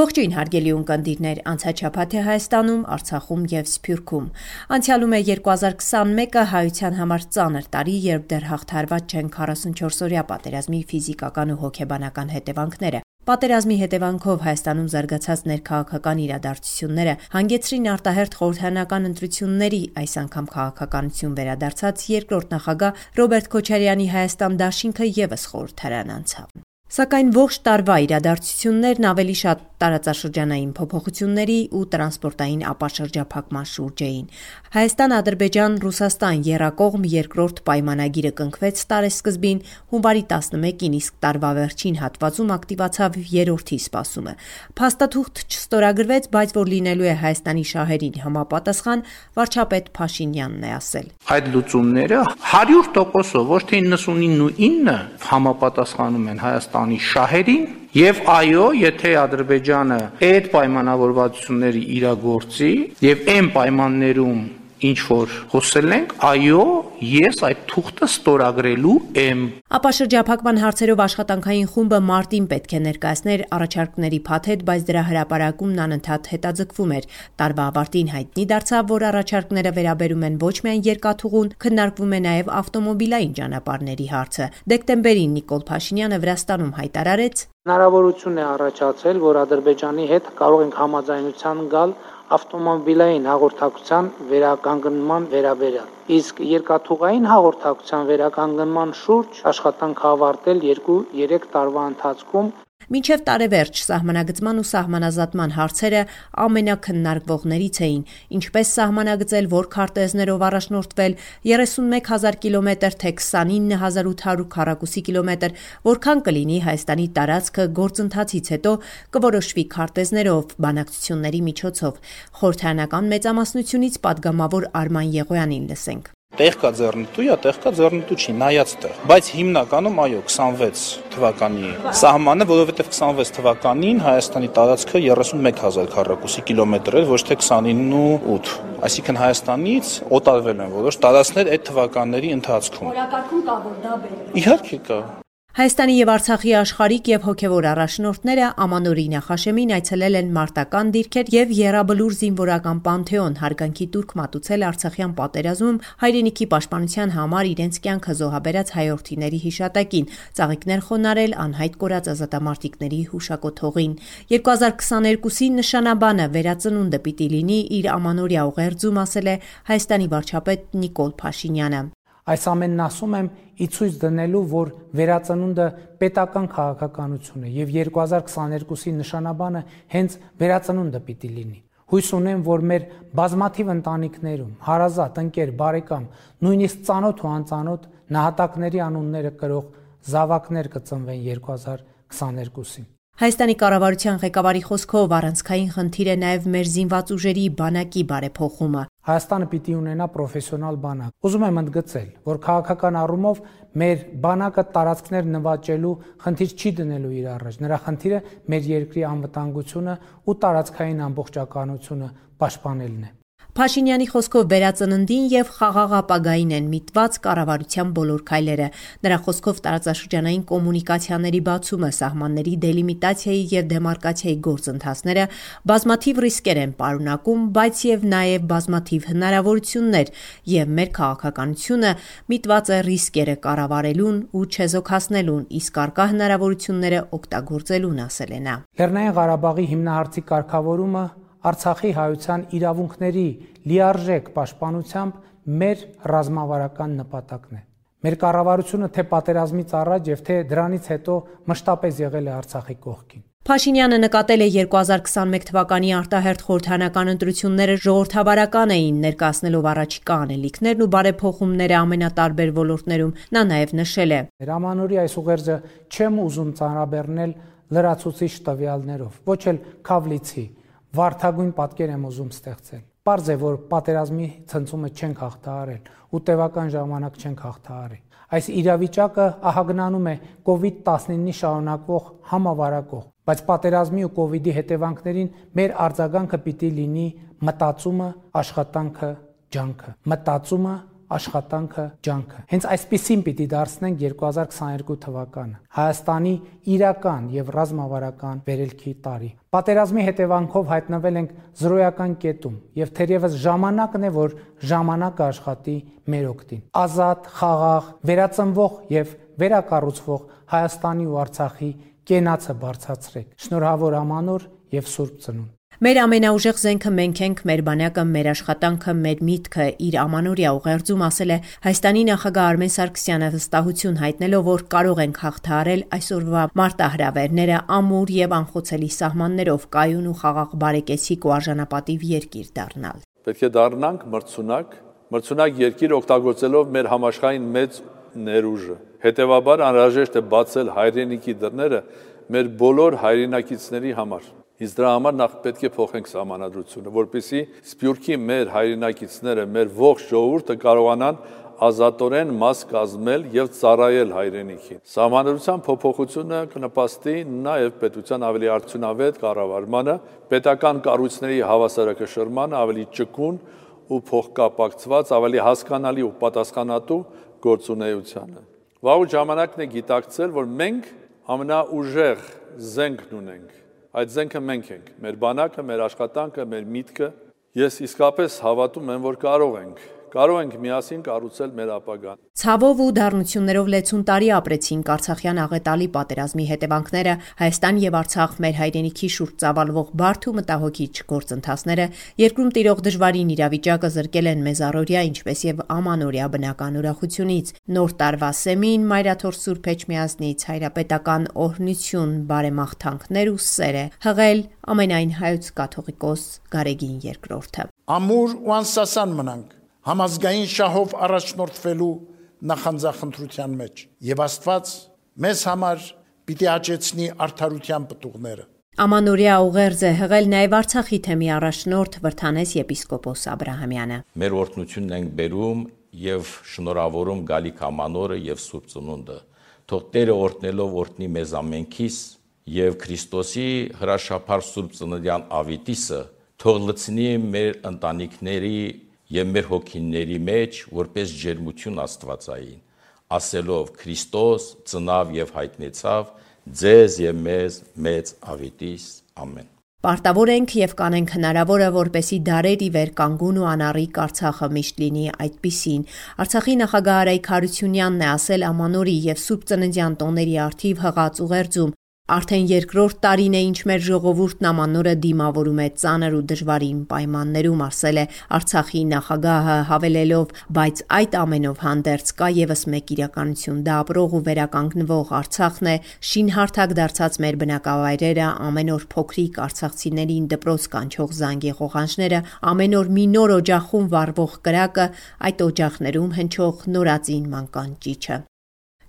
Ողջույն հարգելի ունկնդիրներ, անցաչափաթ է Հայաստանում, Արցախում եւ Սփյուռքում։ Անցյալում է 2021-ը հայության համար ծանր տարի, երբ դեռ հաղթարված չեն 44-օրյա պատերազմի ֆիզիկական ու հոգեբանական հետևանքները։ Պատերազմի հետևանքով Հայաստանում զարգացած ներքաղաքական իրադարձությունները հանգեցրին արտահերթ խորհրդանական ընտրությունների, այս անգամ քաղաքականություն վերադարձած երկրորդ նախագահ Ռոբերտ Քոչարյանի Հայաստան դաշինքը եւս խորհրդարան անցավ։ Սակայն ողջ տարվա իրադարձություններն ավելի շատ տարածաշրջանային փոփոխությունների ու տրանսպորտային ապաշրջափակման շուրջ էին։ Հայաստան-Ադրբեջան-Ռուսաստան երակողմ երկրորդ պայմանագիրը կնքվեց տարեսկզբին հունվարի 11-ին, իսկ տարվա վերջին հատվածում ակտիվացավ երրորդի սպասումը։ Փաստաթուղթ չստորագրվեց, բայց որ լինելու է Հայաստանի շահերին համապատասխան, վարչապետ Փաշինյանն է ասել։ Այդ լուծումները 100%-ով ոչ թե 99 ու 9 համապատասխանում են Հայաստանի շահերին, Եվ այո, եթե Ադրբեջանը այդ պայմանավորվածությունները իրագործի եւ այն պայմաններում ինչ որ խոսել ենք, այո, ես այդ թուղթը ստորագրելու եմ։ Ապա շրջափակման հարցերով աշխատանքային խումբը մարտին պետք է ներկայացներ առաջարկների փաթեթ, բայց դրա հրապարակումն անընդհատ հետաձգվում էր։ Տարվա ավարտին հայտնի դարձավ, որ առաջարկները վերաբերում են ոչ միայն երկաթուղուն, քննարկվում է նաև ավտոմոբիլային ճանապարհների հարցը։ Դեկտեմբերին Նիկոլ Փաշինյանը Վրաստանում հայտարարեց. Հնարավորություն է առաջացել, որ Ադրբեջանի հետ կարող ենք համաձայնության գալ ավտոմոբիլային հաղորդակցության վերականգնման վերաբերյալ։ Իսկ երկաթուղային հաղորդակցության վերականգնման շուրջ աշխատանք ավարտել 2-3 տարվա ընթացքում Մինչև տարեվերջ սահմանագծման ու սահմանազատման հարցերը ամենակննարկվողներից էին, ինչպես սահմանագծել, որ քարտեզներով առաջնորդվել 31 հազար կիլոմետր, թե 29 800 քառակուսի կիլոմետր, որքան կլինի Հայաստանի տարածքը գործընթացից հետո կորոշվի քարտեզներով, բանակցությունների միջոցով։ Խորհրդարանական մեծամասնությունից պատգամավոր Արման Եղոյանին լսենք տեղ կա ձեռնտու, յա տեղ կա ձեռնտու չի, նայած տեղ։ Բայց հիմնականում այո 26 թվականի սահմանը, որովհետև 26 թվականին Հայաստանի տարածքը 31000 քառակուսի կիլոմետր էր, ոչ թե 29 ու 8։ Այսինքն Հայաստանից օտարվել են որոշ տարածքներ այդ թվականների ընթացքում։ Օրակարգում կա որ դա բեր։ Իհարկե կա։ Հայաստանի եւ Արցախի աշխարհիկ եւ հոգեվոր առաջնորդները Ամանորի նախաշեմին այցելել են մարտական դիրքեր եւ Եռաբլուր զինվորական պանթեոն հարգանքի տուրք մատուցել Արցախյան պատերազմում հայրենիքի պաշտպանության համար իրենց կյանքը զոհաբերած հայրենիների հիշատակին, ծաղիկներ խոնարել անհայտ կորած ազատամարտիկների հուշակոթողին։ 2022-ի նշանաբանը վերածնունդը պիտի լինի իր Ամանորյա ուղերձում ասել է Հայաստանի վարչապետ Նիկոլ Փաշինյանը։ Այս ամենն ասում եմ ի ցույց դնելու, որ վերածնունդը պետական քաղաքականություն է եւ 2022-ի նշանաբանը հենց վերածնունդը պիտի լինի։ Հույս ունեմ, որ մեր բազմաթիվ ընտանիքներում հարազատ, ընկեր, բարեկամ, նույնիսկ ծանոթ ու անծանոթ նահատակների անունները կրող զավակներ կծնվեն 2022-ին։ Հայաստանի կառավարության ղեկավարի խոսքով առանցքային խնդիր է նաև մեր զինված ուժերի բանակի բարեփոխումը։ Հայաստանը պիտի ունենա պրոֆեսիոնալ բանակ։ Ուզում եմ ընդգծել, որ քաղաքական առումով մեր բանակը տարածքներ նվաճելու խնդիր չի դնելու իր առաջ։ Նրա խնդիրը մեր երկրի անվտանգությունը ու տարածքային ամբողջականությունը պաշտպանելն է։ Փաշինյանի խոսքով վերածննդին եւ խաղաղ ապագային են միտված կառավարության բոլոր քայլերը։ Նրա խոսքով տարածաշրջանային կոմունիկացիաների բացումը, սահմանների դելիմիտացիայի եւ դեմարկացիայի գործընթացները բազմաթիվ ռիսկեր են պարունակում, բայց եւ նաեւ բազմաթիվ հնարավորություններ, եւ մեր քաղաքականությունը միտված է ռիսկերը կառավարելուն ու չեզոքացնելուն, իսկ արկա հնարավորությունները օգտագործելուն, ասել է նա։ Լեռնային Ղարաբաղի հիմնահարցի կարգավորումը Արցախի հայության իրավունքների լիարժեք պաշտպանությամբ մեր ռազմավարական նպատակն է։ Մեր կառավարությունը թե պատերազմից առաջ եւ թե դրանից հետո մշտապես եղել է Արցախի կողքին։ Փաշինյանը նկատել է 2021 թվականի արտահերթ խորհրդանական ընտրությունները ժողովրդավարական էին ներկայացնելով առաջիկա անելիքներն ու բարեփոխումները ամենատարբեր ոլորտներում։ Նա նաև նշել է. Հրամանորի այս ուղերձը չեմ ուզում ծանրաբեռնել լրացուցիչ տվյալներով, ոչ էլ քավլիցի, վարթագույն պատկեր եմ ուզում ստեղծել։ Պարզ է, որ պատերազմի ցնցումը չենք հաղթահարել ու տևական ժամանակ չենք հաղթահարի։ Այս իրավիճակը ահագնանում է COVID-19-ի շարունակվող համավարակող, բայց պատերազմի ու COVID-ի հետևանքներին մեր արձագանքը պիտի լինի մտածումը, աշխատանքը, ջանքը։ Մտածումը, աշխատանքը, ջանքը։ Հենց այսպեսին պիտի դարձնենք 2022 թվականը։ Հայաստանի իրական եւ ռազմավարական վերելքի տարի։ Պատերազմի հետևանքով հայտնվել ենք զրոյական կետում եւ թերևս ժամանակն է, որ ժամանակը աշխատի մեր օգտին։ Ազատ, խաղաղ, վերածնվող եւ վերակառուցվող Հայաստանի ու Արցախի կենացը բարձրացրեք։ Շնորհավոր ամանոր եւ Սուրբ Ծնունդ։ Մեր ամենաուժեղ զենքը մենք ենք, մեր բանակը, մեր աշխատանքը, մեր միտքը իր ամանորյա ուղերձում ասել է Հայաստանի նախագահ Արմեն Սարգսյանը վստահություն հայտնելով, որ կարող ենք հաղթահարել այսօրվա մարտահրավերները ամուր եւ անխոցելի սահմաններով կայուն ու խաղաղ բարեկեցիկ ու արժանապատիվ երկիր դառնալ։ Պետք է դառնանք մրցունակ, մրցունակ երկիր օգտագործելով մեր համաշխարհային մեծ ներուժը։ Հետևաբար անհրաժեշտ է բացել հայրենիքի դռները մեր բոլոր հայրենակիցների համար Իսկ դրա համար նախ պետք է փոխենք սահմանադրությունը, որպեսզի Սփյուռքի մեր հայրենակիցները, մեր ողջ ժողովուրդը կարողանան ազատորեն մաս կազմել եւ ծառայել հայրենիքին։ Սահմանադրության փոփոխությունը կնպաստի նաեւ պետության ավելի արդյունավետ կառավարմանը, պետական կառույցների հավասարակշռմանը, ավելի ճկուն ու փոխկապակցված, ավելի հասկանալի ու պատասխանատու գործունեությանը։ Վաղ ժամանակն է գիտակցել, որ մենք ամենաուժեղ զենքն ունենք Այդ զենքը մենք ենք, մեր բանակը, մեր աշխատանքը, մեր միտքը։ Ես իսկապես հավատում եմ, որ կարող ենք կարող ենք միասին կառուցել մեր ապագան։ Ցավով ու դառնություններով լեցուն տարի ապրեցին Արցախյան աղետալի պատերազմի հետևանքները Հայաստան եւ Արցախ մեր հայրենիքի շուրջ ծավալվող բարդ ու մտահոգիչ գործընթացները երկրում տիրող դժվարին իրավիճակը զրկել են մեզ առօրյա ինչպես եւ ամանորյա բնական ուրախությունից նոր տարվա սեմին մայրաթոր Սուրբ Էջմիածնից հայրապետական օրհնություն բարեմաղթանքներ ու սեր է հղել ամենայն հայոց կաթողիկոս Գարեգին երկրորդը ամուր ու անսասան մնանք համազգային շահով առաջնորդվելու նախանձախնդրության մեջ եւ Աստված մեզ համար պիտի աճեցնի արդարության պտուղները Ամանորյա ուղերձ է հղել նաև Արցախի թեմի առաջնորդ Վրթանես եպիսկոպոս Աբ รา համյանը։ Մեր օրհնությունն ենք բերում եւ շնորհավորում Գալիք Ամանորը եւ Սուրբ Ծնունդը։ Թող Տերը օրհնելով օրհնի մեզ ամենքիս եւ Քրիստոսի հրաշափար Սուրբ Ծննդյան ավիտիսը թող լցնի մեր ընտանիքների եւ մեր հոգիների մեջ որպես ջերմություն Աստվածային, ասելով Քրիստոս ծնավ եւ հայտնեցավ ձեզ եւ մեզ մեծ ավիտիս ամեն Պարտավոր ենք եւ կանենք հնարավորը, որպեսի դարերի վեր կանգուն ու անառիկ Արցախը միշտ լինի այդպիսին։ Արցախի նախագահ Արայք Հարությունյանն է ասել Ամանորի եւ Սուրբ Ծննդյան տոների արթիվ հղած ուղերձում, Արդեն երկրորդ տարին է, ինչ մեր ժողովուրդն ամանորը դիմավորում է ծանր ու դժվարին պայմաններում, ասել է Արցախի նախագահը, հավելելով, բայց այդ ամենով հանդերձ կա եւս մեկ իրականություն՝ դա ապրող ու վերականգնվող Արցախն է, շինհարթակ դարձած մեր բնակավայրերը, ամեն օր փոքրիկ արցախցիներին դպրոց կանչող զանգի ղողանջները, ամեն օր մի նոր օջախում վառվող կրակը, այդ օջախներում հնչող նորածին մանկան ճիչը։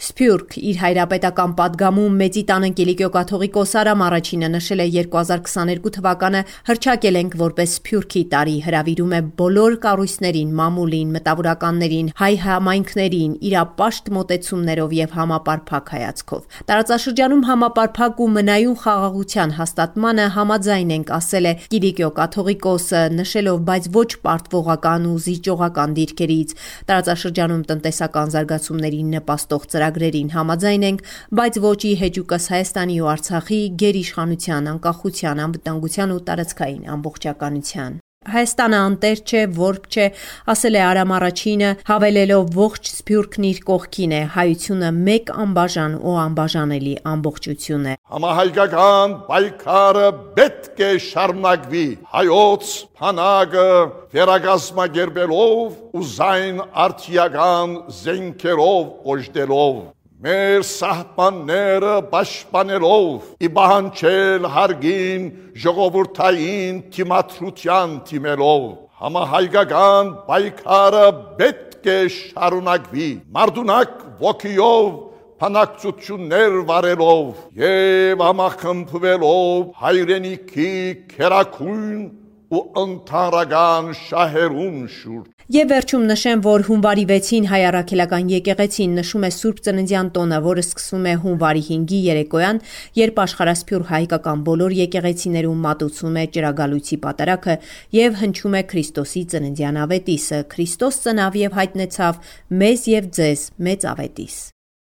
Սփյուռք իր հայրապետական падգամում Մեծի տան ընկելիքյո կաթողիկոս Արամ առաջինը նշել է 2022 թվականը հրճակել ենք որպես Սփյուռքի տարի, հրավիրում է բոլոր կառույցներին, մամուլին, մտավորականներին, հայ համայնքներին իրապաշտ մոտեցումներով եւ համապարփակ հայացքով։ Տարածաշրջանում համապարփակ ու մնայուն խաղաղության հաստատմանը համաձայն ենք ասել է Կիրիկյո կաթողիկոսը, նշելով բայց ոչ պարտվողական ու զիջողական դիրքերից։ Տարածաշրջանում տնտեսական զարգացումներին նպաստող ծրագիր ծրագրերին համաձայն ենք, բայց ոչ ի հեճուկս Հայաստանի ու Արցախի գերիշխանության, անկախության, անվտանգության ու տարածքային ամբողջականության։ Հայաստանը անտեր չէ, որբ չէ, ասել է Արամ առաջինը, հավելելով ողջ Սփյուռքն իր կողքին է, հայությունը մեկ անբաժան ու անբաժանելի ամբողջություն է։ Համահայկական պայքարը պետք է շարունակվի հայոց փանագը վերագազմագերբելով ու զայն արդիական զենքերով օժտելով մեր սահմանները պաշտպանելով ի բանջել հարգին ժողովրդային թիմադրության թիմելով համահայկական պայքարը պետք է շարունակվի մարդունակ ոգիով փանակցություններ վարելով եւ ամախմբվելով հայրենիքի քերակույն ու ընթարական շահերուն շուրջ։ Եվ վերջում նշեմ, որ հունվարի 6-ին հայ առաքելական եկեղեցին նշում է Սուրբ Ծննդյան տոնը, որը սկսվում է հունվարի 5-ի երեկոյան, երբ աշխարհասփյուր հայկական բոլոր եկեղեցիներում մատուցվում է ճրագալույցի պատարակը եւ հնչում է Քրիստոսի ծննդյան ավետիսը. Քրիստոս ծնավ եւ հայտնեցավ մեզ եւ ձեզ մեծ ավետիս։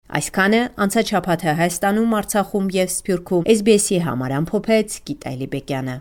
Այսքանը անցաչափաթը Հայաստանում, Արցախում եւ Սփյուռքում SBS-ի համար ամփոփեց Գիտալի Բեկյանը։